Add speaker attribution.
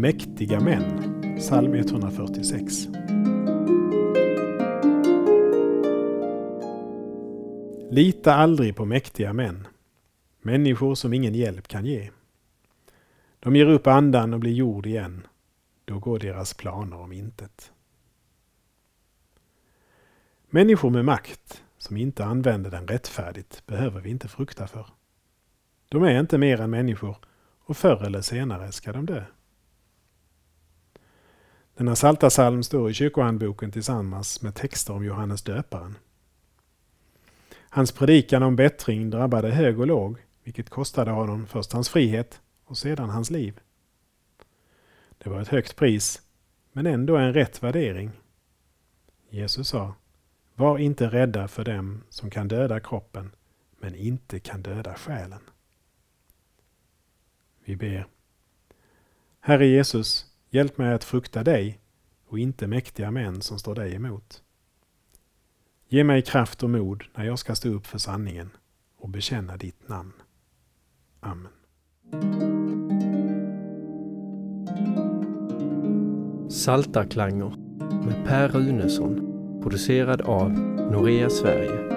Speaker 1: mäktiga män. Psalm 146. Lita aldrig på mäktiga män, människor som ingen hjälp kan ge. De ger upp andan och blir jord igen. Då går deras planer om intet. Människor med makt som inte använder den rättfärdigt behöver vi inte frukta för. De är inte mer än människor och förr eller senare ska de dö. Denna salta salm står i kyrkohandboken tillsammans med texter om Johannes döparen. Hans predikan om bättring drabbade hög och låg, vilket kostade honom först hans frihet och sedan hans liv. Det var ett högt pris, men ändå en rätt värdering. Jesus sa, var inte rädda för dem som kan döda kroppen, men inte kan döda själen. Vi ber. Herre Jesus, hjälp mig att frukta dig och inte mäktiga män som står dig emot. Ge mig kraft och mod när jag ska stå upp för sanningen och bekänna ditt namn. Amen.
Speaker 2: Saltarklanger med Per Runesson producerad av Norea Sverige